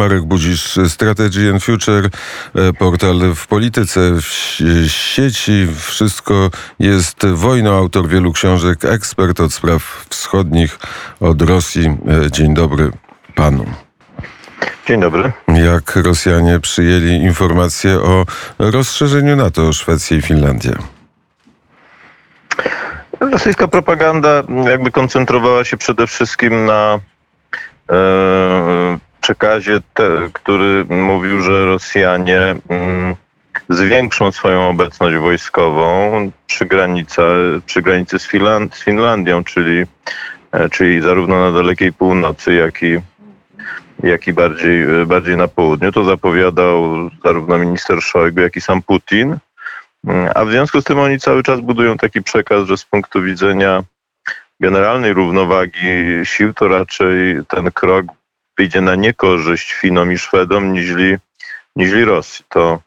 Marek Budzisz, Strategy and Future, e, portal w polityce, w sieci. Wszystko jest wojną. Autor wielu książek, ekspert od spraw wschodnich, od Rosji. E, dzień dobry panu. Dzień dobry. Jak Rosjanie przyjęli informację o rozszerzeniu NATO o Szwecję i Finlandię? Rosyjska propaganda jakby koncentrowała się przede wszystkim na e, przekazie, te, który mówił, że Rosjanie mm, zwiększą swoją obecność wojskową przy, granicy, przy granicy z, Finland, z Finlandią, czyli, e, czyli zarówno na dalekiej północy, jak i, jak i bardziej, bardziej na południu. To zapowiadał zarówno minister Szojgu, jak i sam Putin. Mm, a w związku z tym oni cały czas budują taki przekaz, że z punktu widzenia generalnej równowagi sił, to raczej ten krok wyjdzie na niekorzyść Finom i Szwedom niźli, niźli Rosji. To,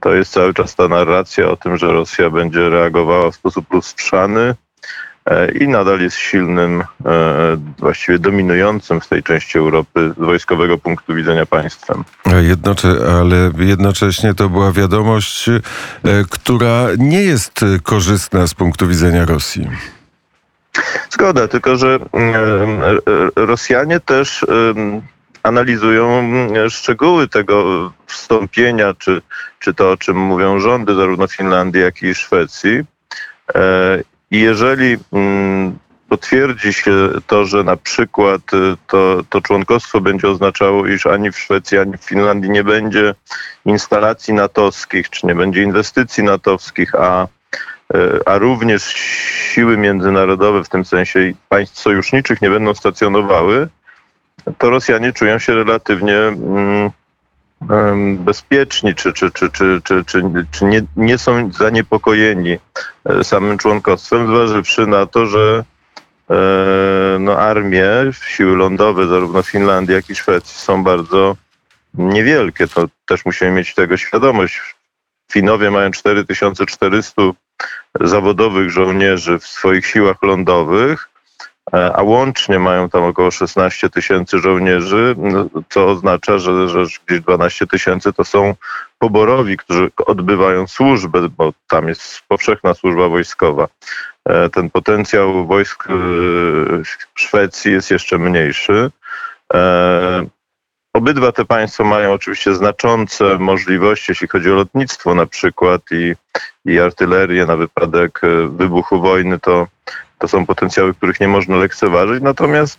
to jest cały czas ta narracja o tym, że Rosja będzie reagowała w sposób lustrzany e, i nadal jest silnym, e, właściwie dominującym w tej części Europy z wojskowego punktu widzenia państwem. Jednocze, ale jednocześnie to była wiadomość, e, która nie jest korzystna z punktu widzenia Rosji. Zgoda, tylko że mm, e, e, Rosjanie też analizują mm, szczegóły tego wstąpienia, czy, czy to, o czym mówią rządy zarówno Finlandii, jak i Szwecji. E, I jeżeli mm, potwierdzi się to, że na przykład to, to członkostwo będzie oznaczało, iż ani w Szwecji, ani w Finlandii nie będzie instalacji natowskich, czy nie będzie inwestycji natowskich, a a również siły międzynarodowe, w tym sensie państw sojuszniczych, nie będą stacjonowały, to Rosjanie czują się relatywnie mm, bezpieczni, czy, czy, czy, czy, czy, czy, czy nie, nie są zaniepokojeni e, samym członkostwem, zważywszy na to, że e, no, armie, siły lądowe zarówno Finlandii, jak i Szwecji są bardzo niewielkie. To też musimy mieć tego świadomość. Finowie mają 4400 zawodowych żołnierzy w swoich siłach lądowych, e, a łącznie mają tam około 16 tysięcy żołnierzy, no, co oznacza, że, że gdzieś 12 tysięcy to są poborowi, którzy odbywają służbę, bo tam jest powszechna służba wojskowa. E, ten potencjał wojsk e, Szwecji jest jeszcze mniejszy. Obydwa te państwa mają oczywiście znaczące możliwości, jeśli chodzi o lotnictwo na przykład i, i artylerię na wypadek e, wybuchu wojny, to, to są potencjały, których nie można lekceważyć. Natomiast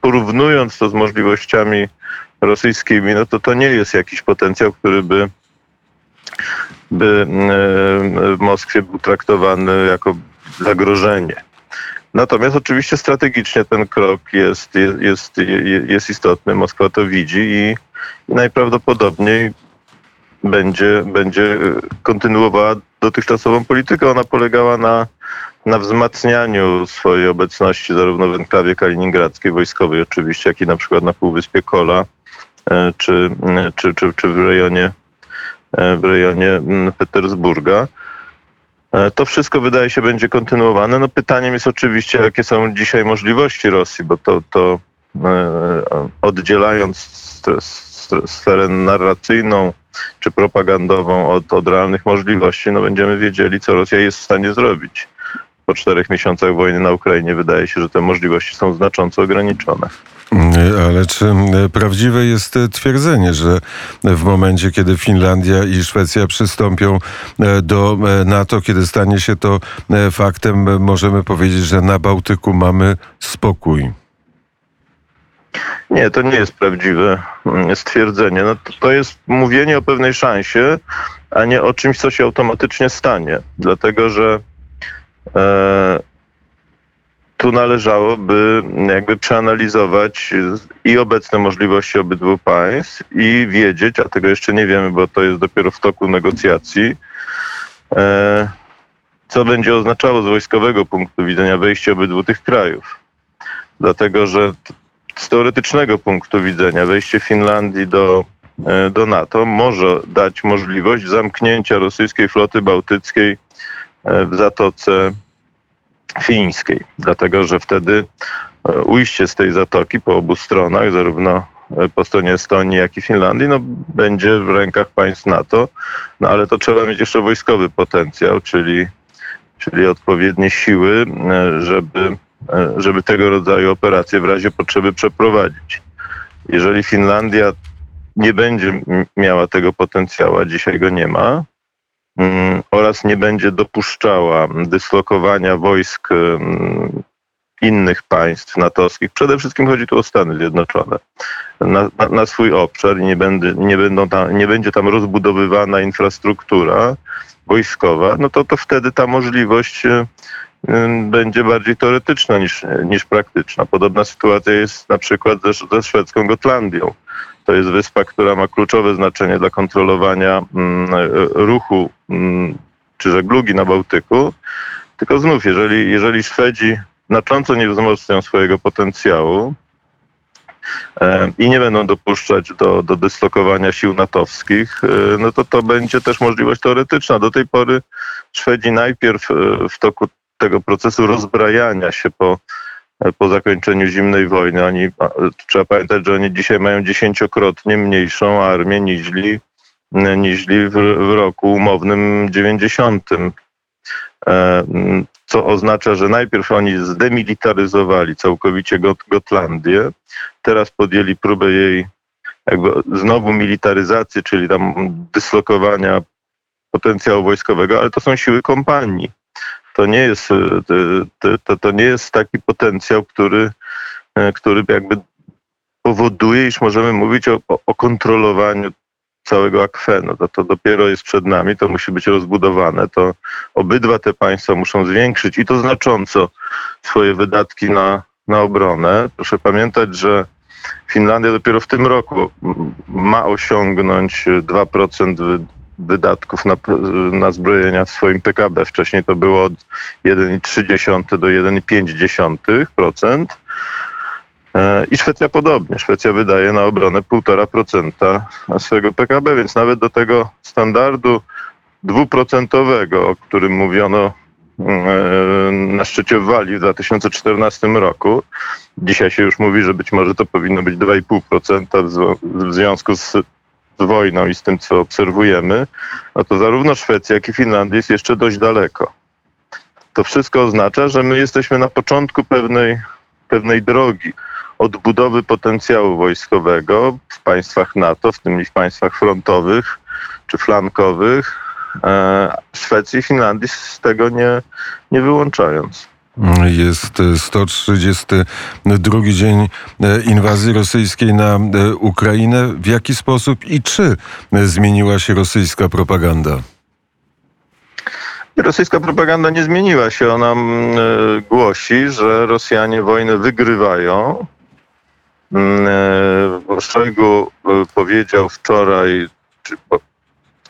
porównując to z możliwościami rosyjskimi, no to to nie jest jakiś potencjał, który by, by w Moskwie był traktowany jako zagrożenie. Natomiast oczywiście strategicznie ten krok jest, jest, jest istotny. Moskwa to widzi i, najprawdopodobniej będzie, będzie kontynuowała dotychczasową politykę. Ona polegała na, na wzmacnianiu swojej obecności zarówno w enklawie kaliningradzkiej, wojskowej oczywiście, jak i na przykład na Półwyspie Kola, e, czy, czy, czy, czy w rejonie e, w rejonie mm, Petersburga. E, to wszystko wydaje się będzie kontynuowane. No pytaniem jest oczywiście, jakie są dzisiaj możliwości Rosji, bo to, to e, oddzielając sferę narracyjną czy propagandową od, od realnych możliwości, no będziemy wiedzieli, co Rosja jest w stanie zrobić. Po czterech miesiącach wojny na Ukrainie wydaje się, że te możliwości są znacząco ograniczone. Ale czy prawdziwe jest twierdzenie, że w momencie, kiedy Finlandia i Szwecja przystąpią e, do e, NATO, kiedy stanie się to e, faktem, możemy powiedzieć, że na Bałtyku mamy spokój? Nie, to nie jest prawdziwe mm, stwierdzenie. No to, to jest mówienie o pewnej szansie, a nie o czymś, co się automatycznie stanie. Dlatego, że e, tu należałoby jakby przeanalizować i obecne możliwości obydwu państw i wiedzieć, a tego jeszcze nie wiemy, bo to jest dopiero w toku negocjacji, e, co będzie oznaczało z wojskowego punktu widzenia wejście obydwu tych krajów. Dlatego, że z teoretycznego punktu widzenia wejście Finlandii do, e, do NATO może dać możliwość zamknięcia rosyjskiej floty bałtyckiej e, w Zatoce fińskiej, dlatego że wtedy e, ujście z tej zatoki po obu stronach, zarówno po stronie Estonii, jak i Finlandii, no, będzie w rękach państw NATO, no ale to trzeba mieć jeszcze wojskowy potencjał, czyli, czyli odpowiednie siły, żeby, żeby tego rodzaju operacje w razie potrzeby przeprowadzić. Jeżeli Finlandia nie będzie miała tego potencjału, a dzisiaj go nie ma, oraz nie będzie dopuszczała dyslokowania wojsk mm, innych państw natowskich, przede wszystkim chodzi tu o Stany Zjednoczone, na, na, na swój obszar nie, będzie, nie, będą tam, nie będzie tam rozbudowywana infrastruktura wojskowa, no to, to wtedy ta możliwość y, będzie bardziej teoretyczna niż, niż praktyczna. Podobna sytuacja jest na przykład ze, ze szwedzką Gotlandią. To jest wyspa, która ma kluczowe znaczenie dla kontrolowania mm, ruchu mm, czy żeglugi na Bałtyku. Tylko znów, jeżeli, jeżeli Szwedzi znacząco nie wzmocnią swojego potencjału e, i nie będą dopuszczać do, do dyslokowania sił natowskich, e, no to to będzie też możliwość teoretyczna. Do tej pory Szwedzi najpierw e, w toku tego procesu rozbrajania się po, po zakończeniu zimnej wojny. Oni, trzeba pamiętać, że oni dzisiaj mają dziesięciokrotnie mniejszą armię niż niźli w, roku umownym 90 co oznacza, że najpierw oni zdemilitaryzowali całkowicie Got Gotlandię, teraz podjęli próbę jej jakby znowu militaryzacji, czyli tam dyslokowania potencjału wojskowego, ale to są siły kompanii. To nie jest, to, to, to nie jest taki potencjał, który, który jakby powoduje, iż możemy mówić o, o kontrolowaniu całego akwenu. To, to dopiero jest przed nami, to musi być rozbudowane. To obydwa te państwa muszą zwiększyć i to znacząco swoje wydatki na, na obronę. Proszę pamiętać, że Finlandia dopiero w tym roku ma osiągnąć 2% wydatków na, na zbrojenia w swoim PKB. Wcześniej to było od 1,3 do 1,5%. E, I Szwecja podobnie. Szwecja wydaje na obronę 1,5% swojego PKB, więc nawet do tego standardu dwuprocentowego, o którym mówiono mm, e, na szczycie w Walii w 2014 roku. Dzisiaj się już mówi, że być może to powinno być 2,5% w związku z wojną i z tym, co obserwujemy, no to zarówno Szwecja, jak i Finlandia jest jeszcze dość daleko. To wszystko oznacza, że my jesteśmy na początku pewnej, pewnej drogi odbudowy potencjału wojskowego w państwach NATO, w tym i w państwach frontowych czy flankowych, e, Szwecji i Finlandii z tego nie, nie wyłączając. Jest 132 dzień e, inwazji rosyjskiej na e, Ukrainę. W jaki sposób i czy zmieniła się rosyjska propaganda? Rosyjska propaganda nie zmieniła się. Ona głosi, że Rosjanie wojnę wygrywają, Szojgu e, powiedział wczoraj, czy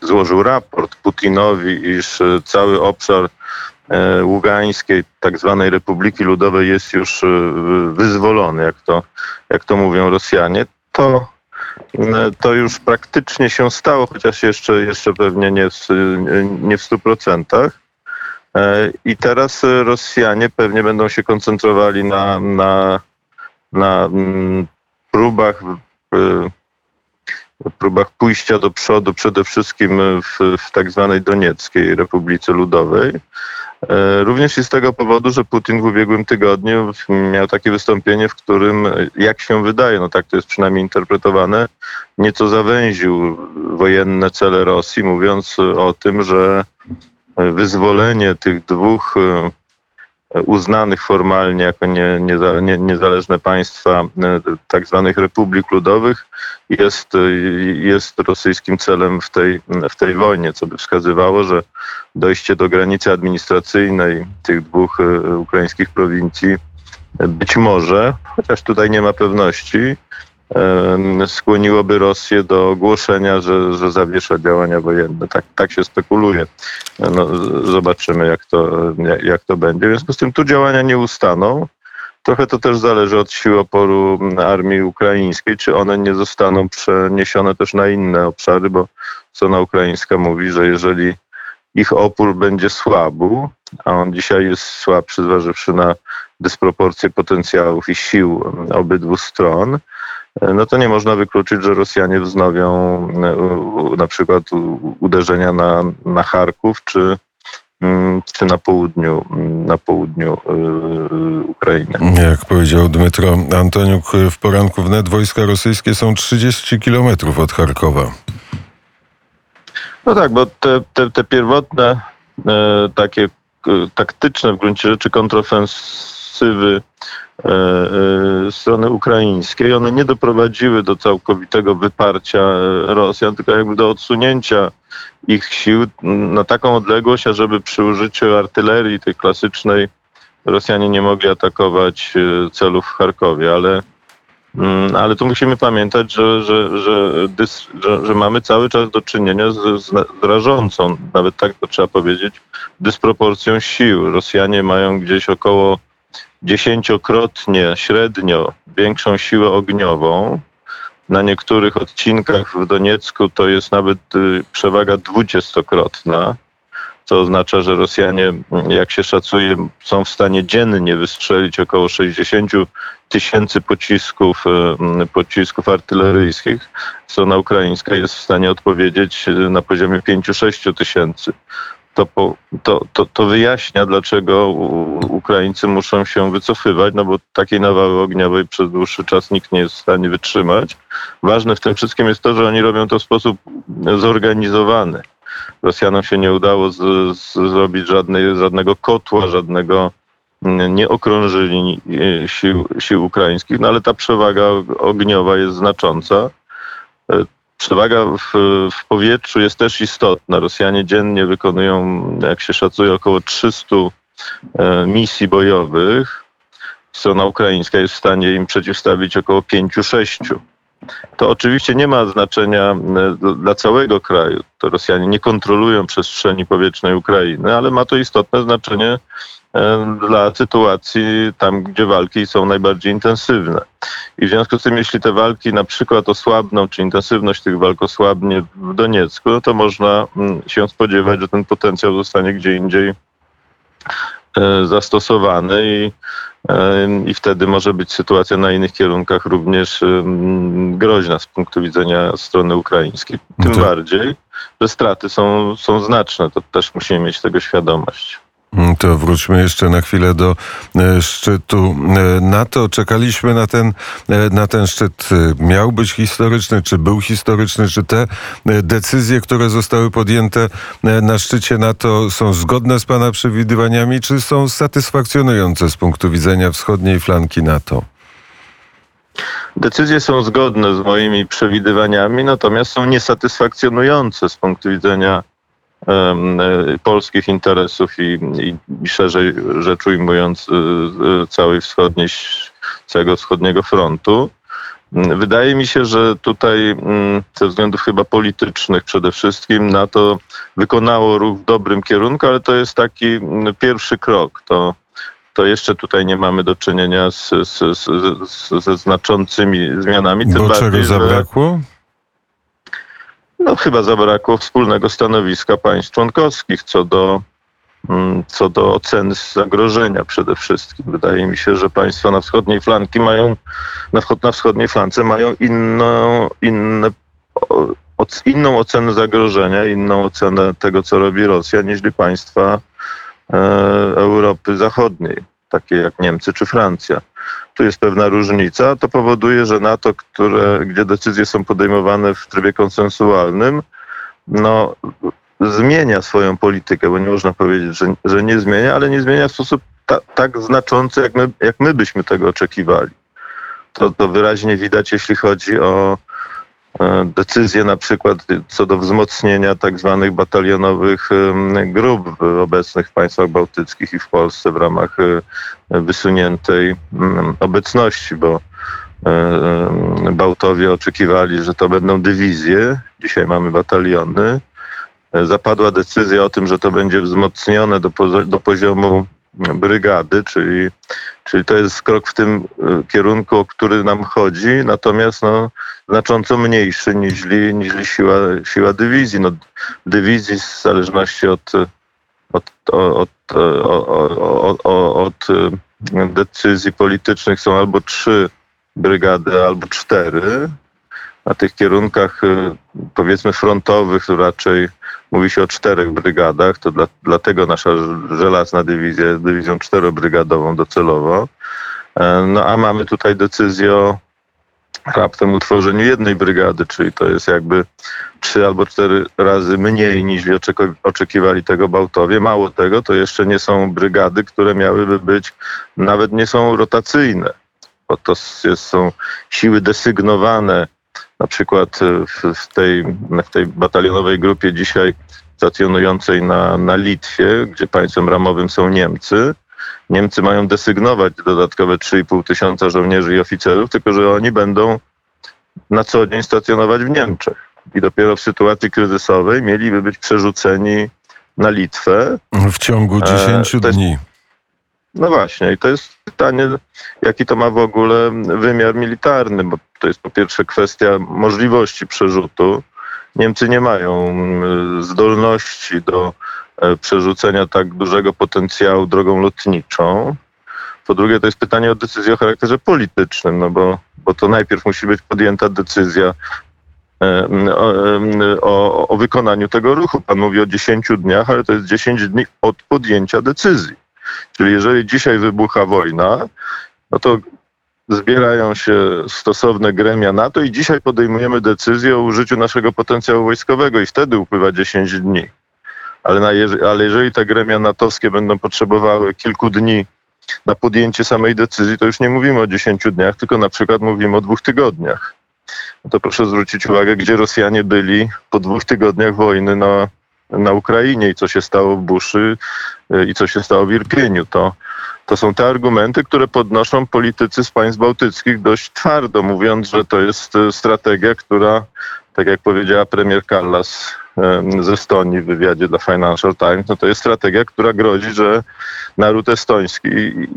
złożył raport Putinowi, iż e, cały obszar Ługańskiej, tak zwanej Republiki Ludowej jest już wyzwolony, jak to, jak to mówią Rosjanie, to, to już praktycznie się stało, chociaż jeszcze, jeszcze pewnie nie w, nie w 100%. I teraz Rosjanie pewnie będą się koncentrowali na, na, na mm, próbach, próbach pójścia do przodu, przede wszystkim w, w tak zwanej Donieckiej Republice Ludowej. E, również i z tego powodu, że Putin w ubiegłym tygodniu miał takie wystąpienie, w którym, jak się wydaje, no tak to jest przynajmniej interpretowane, nieco zawęził wojenne cele Rosji, mówiąc o tym, że wyzwolenie tych dwóch uznanych formalnie jako nie, nie, nie, niezależne państwa e, tak zwanych republik ludowych jest, jest rosyjskim celem w tej, w tej wojnie, co by wskazywało, że dojście do granicy administracyjnej tych dwóch e, ukraińskich prowincji być może, chociaż tutaj nie ma pewności, skłoniłoby Rosję do ogłoszenia, że, że zawiesza działania wojenne. Tak, tak się spekuluje. No, zobaczymy, jak to, jak to będzie. W związku z tym tu działania nie ustaną. Trochę to też zależy od sił oporu armii ukraińskiej, czy one nie zostaną przeniesione też na inne obszary, bo strona ukraińska mówi, że jeżeli ich opór będzie słabu, a on dzisiaj jest słabszy, zważywszy na dysproporcje potencjałów i sił obydwu stron, no to nie można wykluczyć, że Rosjanie wznowią na przykład uderzenia na, na Charków czy, mm, czy na południu, na południu Ukrainy. Jak powiedział Dmytro Antoniuk w poranku wnet, wojska rosyjskie są 30 kilometrów od Charkowa. No tak, bo te, te, te pierwotne e, takie e, taktyczne w gruncie rzeczy kontrofensywy e, e, strony ukraińskiej, one nie doprowadziły do całkowitego wyparcia e, Rosjan, tylko jakby do odsunięcia ich sił na taką odległość, ażeby przy użyciu artylerii tej klasycznej Rosjanie nie mogli atakować celów w Charkowie, ale Mm, ale tu musimy pamiętać, że, że, że, że mamy cały czas do czynienia z, z rażącą, nawet tak to trzeba powiedzieć, dysproporcją sił. Rosjanie mają gdzieś około dziesięciokrotnie średnio większą siłę ogniową. Na niektórych odcinkach w Doniecku to jest nawet y, przewaga dwudziestokrotna co oznacza, że Rosjanie, jak się szacuje, są w stanie dziennie wystrzelić około 60 tysięcy pocisków, e, pocisków artyleryjskich. Strona ukraińska jest w stanie odpowiedzieć na poziomie 5-6 tysięcy. To, to, to, to, wyjaśnia, dlaczego Ukraińcy muszą się wycofywać, no bo takiej nawały ogniowej przez dłuższy czas nikt nie jest w stanie wytrzymać. Ważne w tym wszystkim jest to, że oni robią to w sposób zorganizowany. Rosjanom się nie udało z, z, zrobić żadnej, żadnego kotła, żadnego mm, nie okrążyli e, sił, sił ukraińskich, no ale ta przewaga ogniowa jest znacząca. Przewaga w, w, powietrzu jest też istotna. Rosjanie dziennie wykonują, jak się szacuje, około 300 e, misji bojowych. Strona ukraińska jest w stanie im przeciwstawić około 5-6 to oczywiście nie ma znaczenia e, dla całego kraju. To Rosjanie nie kontrolują przestrzeni powietrznej Ukrainy, ale ma to istotne znaczenie dla sytuacji tam, gdzie walki są najbardziej intensywne. I w związku z tym, jeśli te walki na przykład osłabną, czy intensywność tych walk osłabnie w Doniecku, no to można mm, się spodziewać, że ten potencjał zostanie gdzie indziej e, zastosowany i i wtedy może być sytuacja na innych kierunkach również groźna z punktu widzenia strony ukraińskiej. Tym to... bardziej, że straty są, są znaczne. To też musimy mieć tego świadomość. Mm, to wróćmy jeszcze na chwilę do e, szczytu e, NATO. Czekaliśmy na ten, e, na ten szczyt. Miał być historyczny, czy był historyczny, czy te decyzje, które zostały podjęte na szczycie NATO są zgodne z Pana przewidywaniami, czy są satysfakcjonujące z punktu widzenia wschodniej flanki NATO? Decyzje są zgodne z moimi przewidywaniami, natomiast są niesatysfakcjonujące z punktu widzenia polskich interesów i, i, szerzej rzecz ujmując e, e, całej wschodniej, całego wschodniego frontu. Wydaje mi się, że tutaj mm, ze względów chyba politycznych przede wszystkim NATO wykonało ruch w dobrym kierunku, ale to jest taki mm, pierwszy krok. To, to jeszcze tutaj nie mamy do czynienia z, z, z, ze znaczącymi zmianami. Tym Bo bardziej, czego zabrakło? Że no, chyba zabrakło wspólnego stanowiska państw członkowskich co do, mm, co do oceny zagrożenia przede wszystkim. Wydaje mi się, że państwa na wschodniej flanki mają, na, na wschodniej flance mają inną, inne, inną ocenę zagrożenia, inną ocenę tego, co robi Rosja, niż państwa e, Europy Zachodniej, takie jak Niemcy czy Francja tu jest pewna różnica. To powoduje, że NATO, które, gdzie decyzje są podejmowane w trybie konsensualnym, no, zmienia swoją politykę, bo nie można powiedzieć, że, że nie zmienia, ale nie zmienia w sposób ta, tak znaczący, jak my, jak my byśmy tego oczekiwali. To, to wyraźnie widać, jeśli chodzi o decyzje na przykład co do wzmocnienia tak zwanych batalionowych grup obecnych w państwach bałtyckich i w Polsce w ramach e, wysuniętej mm, obecności, bo e, Bałtowie oczekiwali, że to będą dywizje, dzisiaj mamy bataliony. Zapadła decyzja o tym, że to będzie wzmocnione do, do poziomu brygady, czyli, czyli to jest krok w tym e, kierunku, o który nam chodzi, natomiast no, znacząco mniejszy niż, niż siła, siła dywizji. No, dywizji w zależności od, od, od, od, od, od decyzji politycznych są albo trzy brygady albo cztery. Na tych kierunkach y, powiedzmy frontowych to raczej mówi się o czterech brygadach, to dla, dlatego nasza żelazna dywizja jest dywizją czterobrygadową docelowo. E, No a mamy tutaj decyzję o raptem utworzeniu jednej brygady, czyli to jest jakby trzy albo cztery razy mniej niż oczekiwali tego Bałtowie. Mało tego, to jeszcze nie są brygady, które miałyby być, nawet nie są rotacyjne, bo to jest, są siły desygnowane. Na przykład e, w, w, tej, w tej batalionowej grupie dzisiaj stacjonującej na, na Litwie, gdzie państwem ramowym są Niemcy, Niemcy mają desygnować dodatkowe 3,5 tysiąca żołnierzy i oficerów, tylko że oni będą na co dzień stacjonować w Niemczech. I dopiero w sytuacji kryzysowej mieliby być przerzuceni na Litwę. W ciągu 10 E, dni. No właśnie, i to jest pytanie, jaki to ma w ogóle wymiar militarny, bo to jest po pierwsze kwestia możliwości przerzutu. Niemcy nie mają mm, zdolności do e, przerzucenia tak dużego potencjału drogą lotniczą. Po drugie, to jest pytanie o decyzję o charakterze politycznym, no bo, bo to najpierw musi być podjęta decyzja e, o, e, o, o wykonaniu tego ruchu. Pan mówi o 10 dniach, ale to jest 10 dni od podjęcia decyzji. Czyli jeżeli dzisiaj wybucha wojna, no to zbierają się stosowne gremia NATO i dzisiaj podejmujemy decyzję o użyciu naszego potencjału wojskowego i wtedy upływa 10 dni. Ale, na, ale jeżeli te gremia natowskie będą potrzebowały kilku dni na podjęcie samej decyzji, to już nie mówimy o 10 dniach, tylko na przykład mówimy o dwóch tygodniach. No to proszę zwrócić uwagę, gdzie Rosjanie byli po dwóch tygodniach wojny na, na Ukrainie i co się stało w Buszy y, i co się stało w Irpieniu. To, to są te argumenty, które podnoszą politycy z państw bałtyckich dość twardo, mówiąc, że to jest y, strategia, która, tak jak powiedziała premier Kallas em, z Estonii w wywiadzie dla Financial Times, no to jest strategia, która grozi, że naród estoński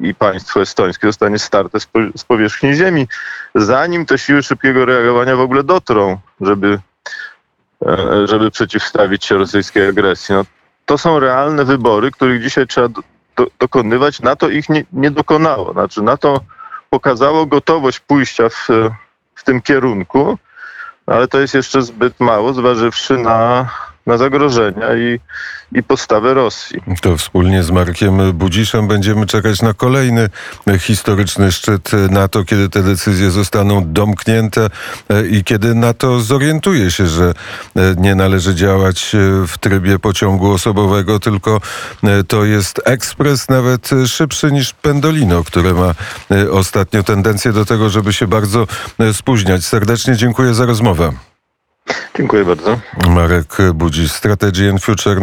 i, państwo estońskie zostanie starte z, po, z powierzchni ziemi, zanim te siły szybkiego reagowania w ogóle dotrą, żeby, e, żeby przeciwstawić się rosyjskiej agresji. No, to są realne wybory, których dzisiaj trzeba do, dokonywać. NATO ich nie, nie dokonało. Znaczy NATO pokazało gotowość pójścia w, w tym kierunku, ale to jest jeszcze zbyt mało, zważywszy na, na zagrożenia i, i postawę Rosji. To wspólnie z Markiem Budziszem będziemy czekać na kolejny historyczny szczyt NATO, kiedy te decyzje zostaną domknięte e, i kiedy NATO zorientuje się, że e, nie należy działać e, w trybie pociągu osobowego, tylko to jest ekspres nawet szybszy niż Pendolino, które ma ostatnio tendencję do tego, żeby się bardzo spóźniać. Serdecznie dziękuję za rozmowę. Dziękuję bardzo. Marek Budzisz, Strategy and Future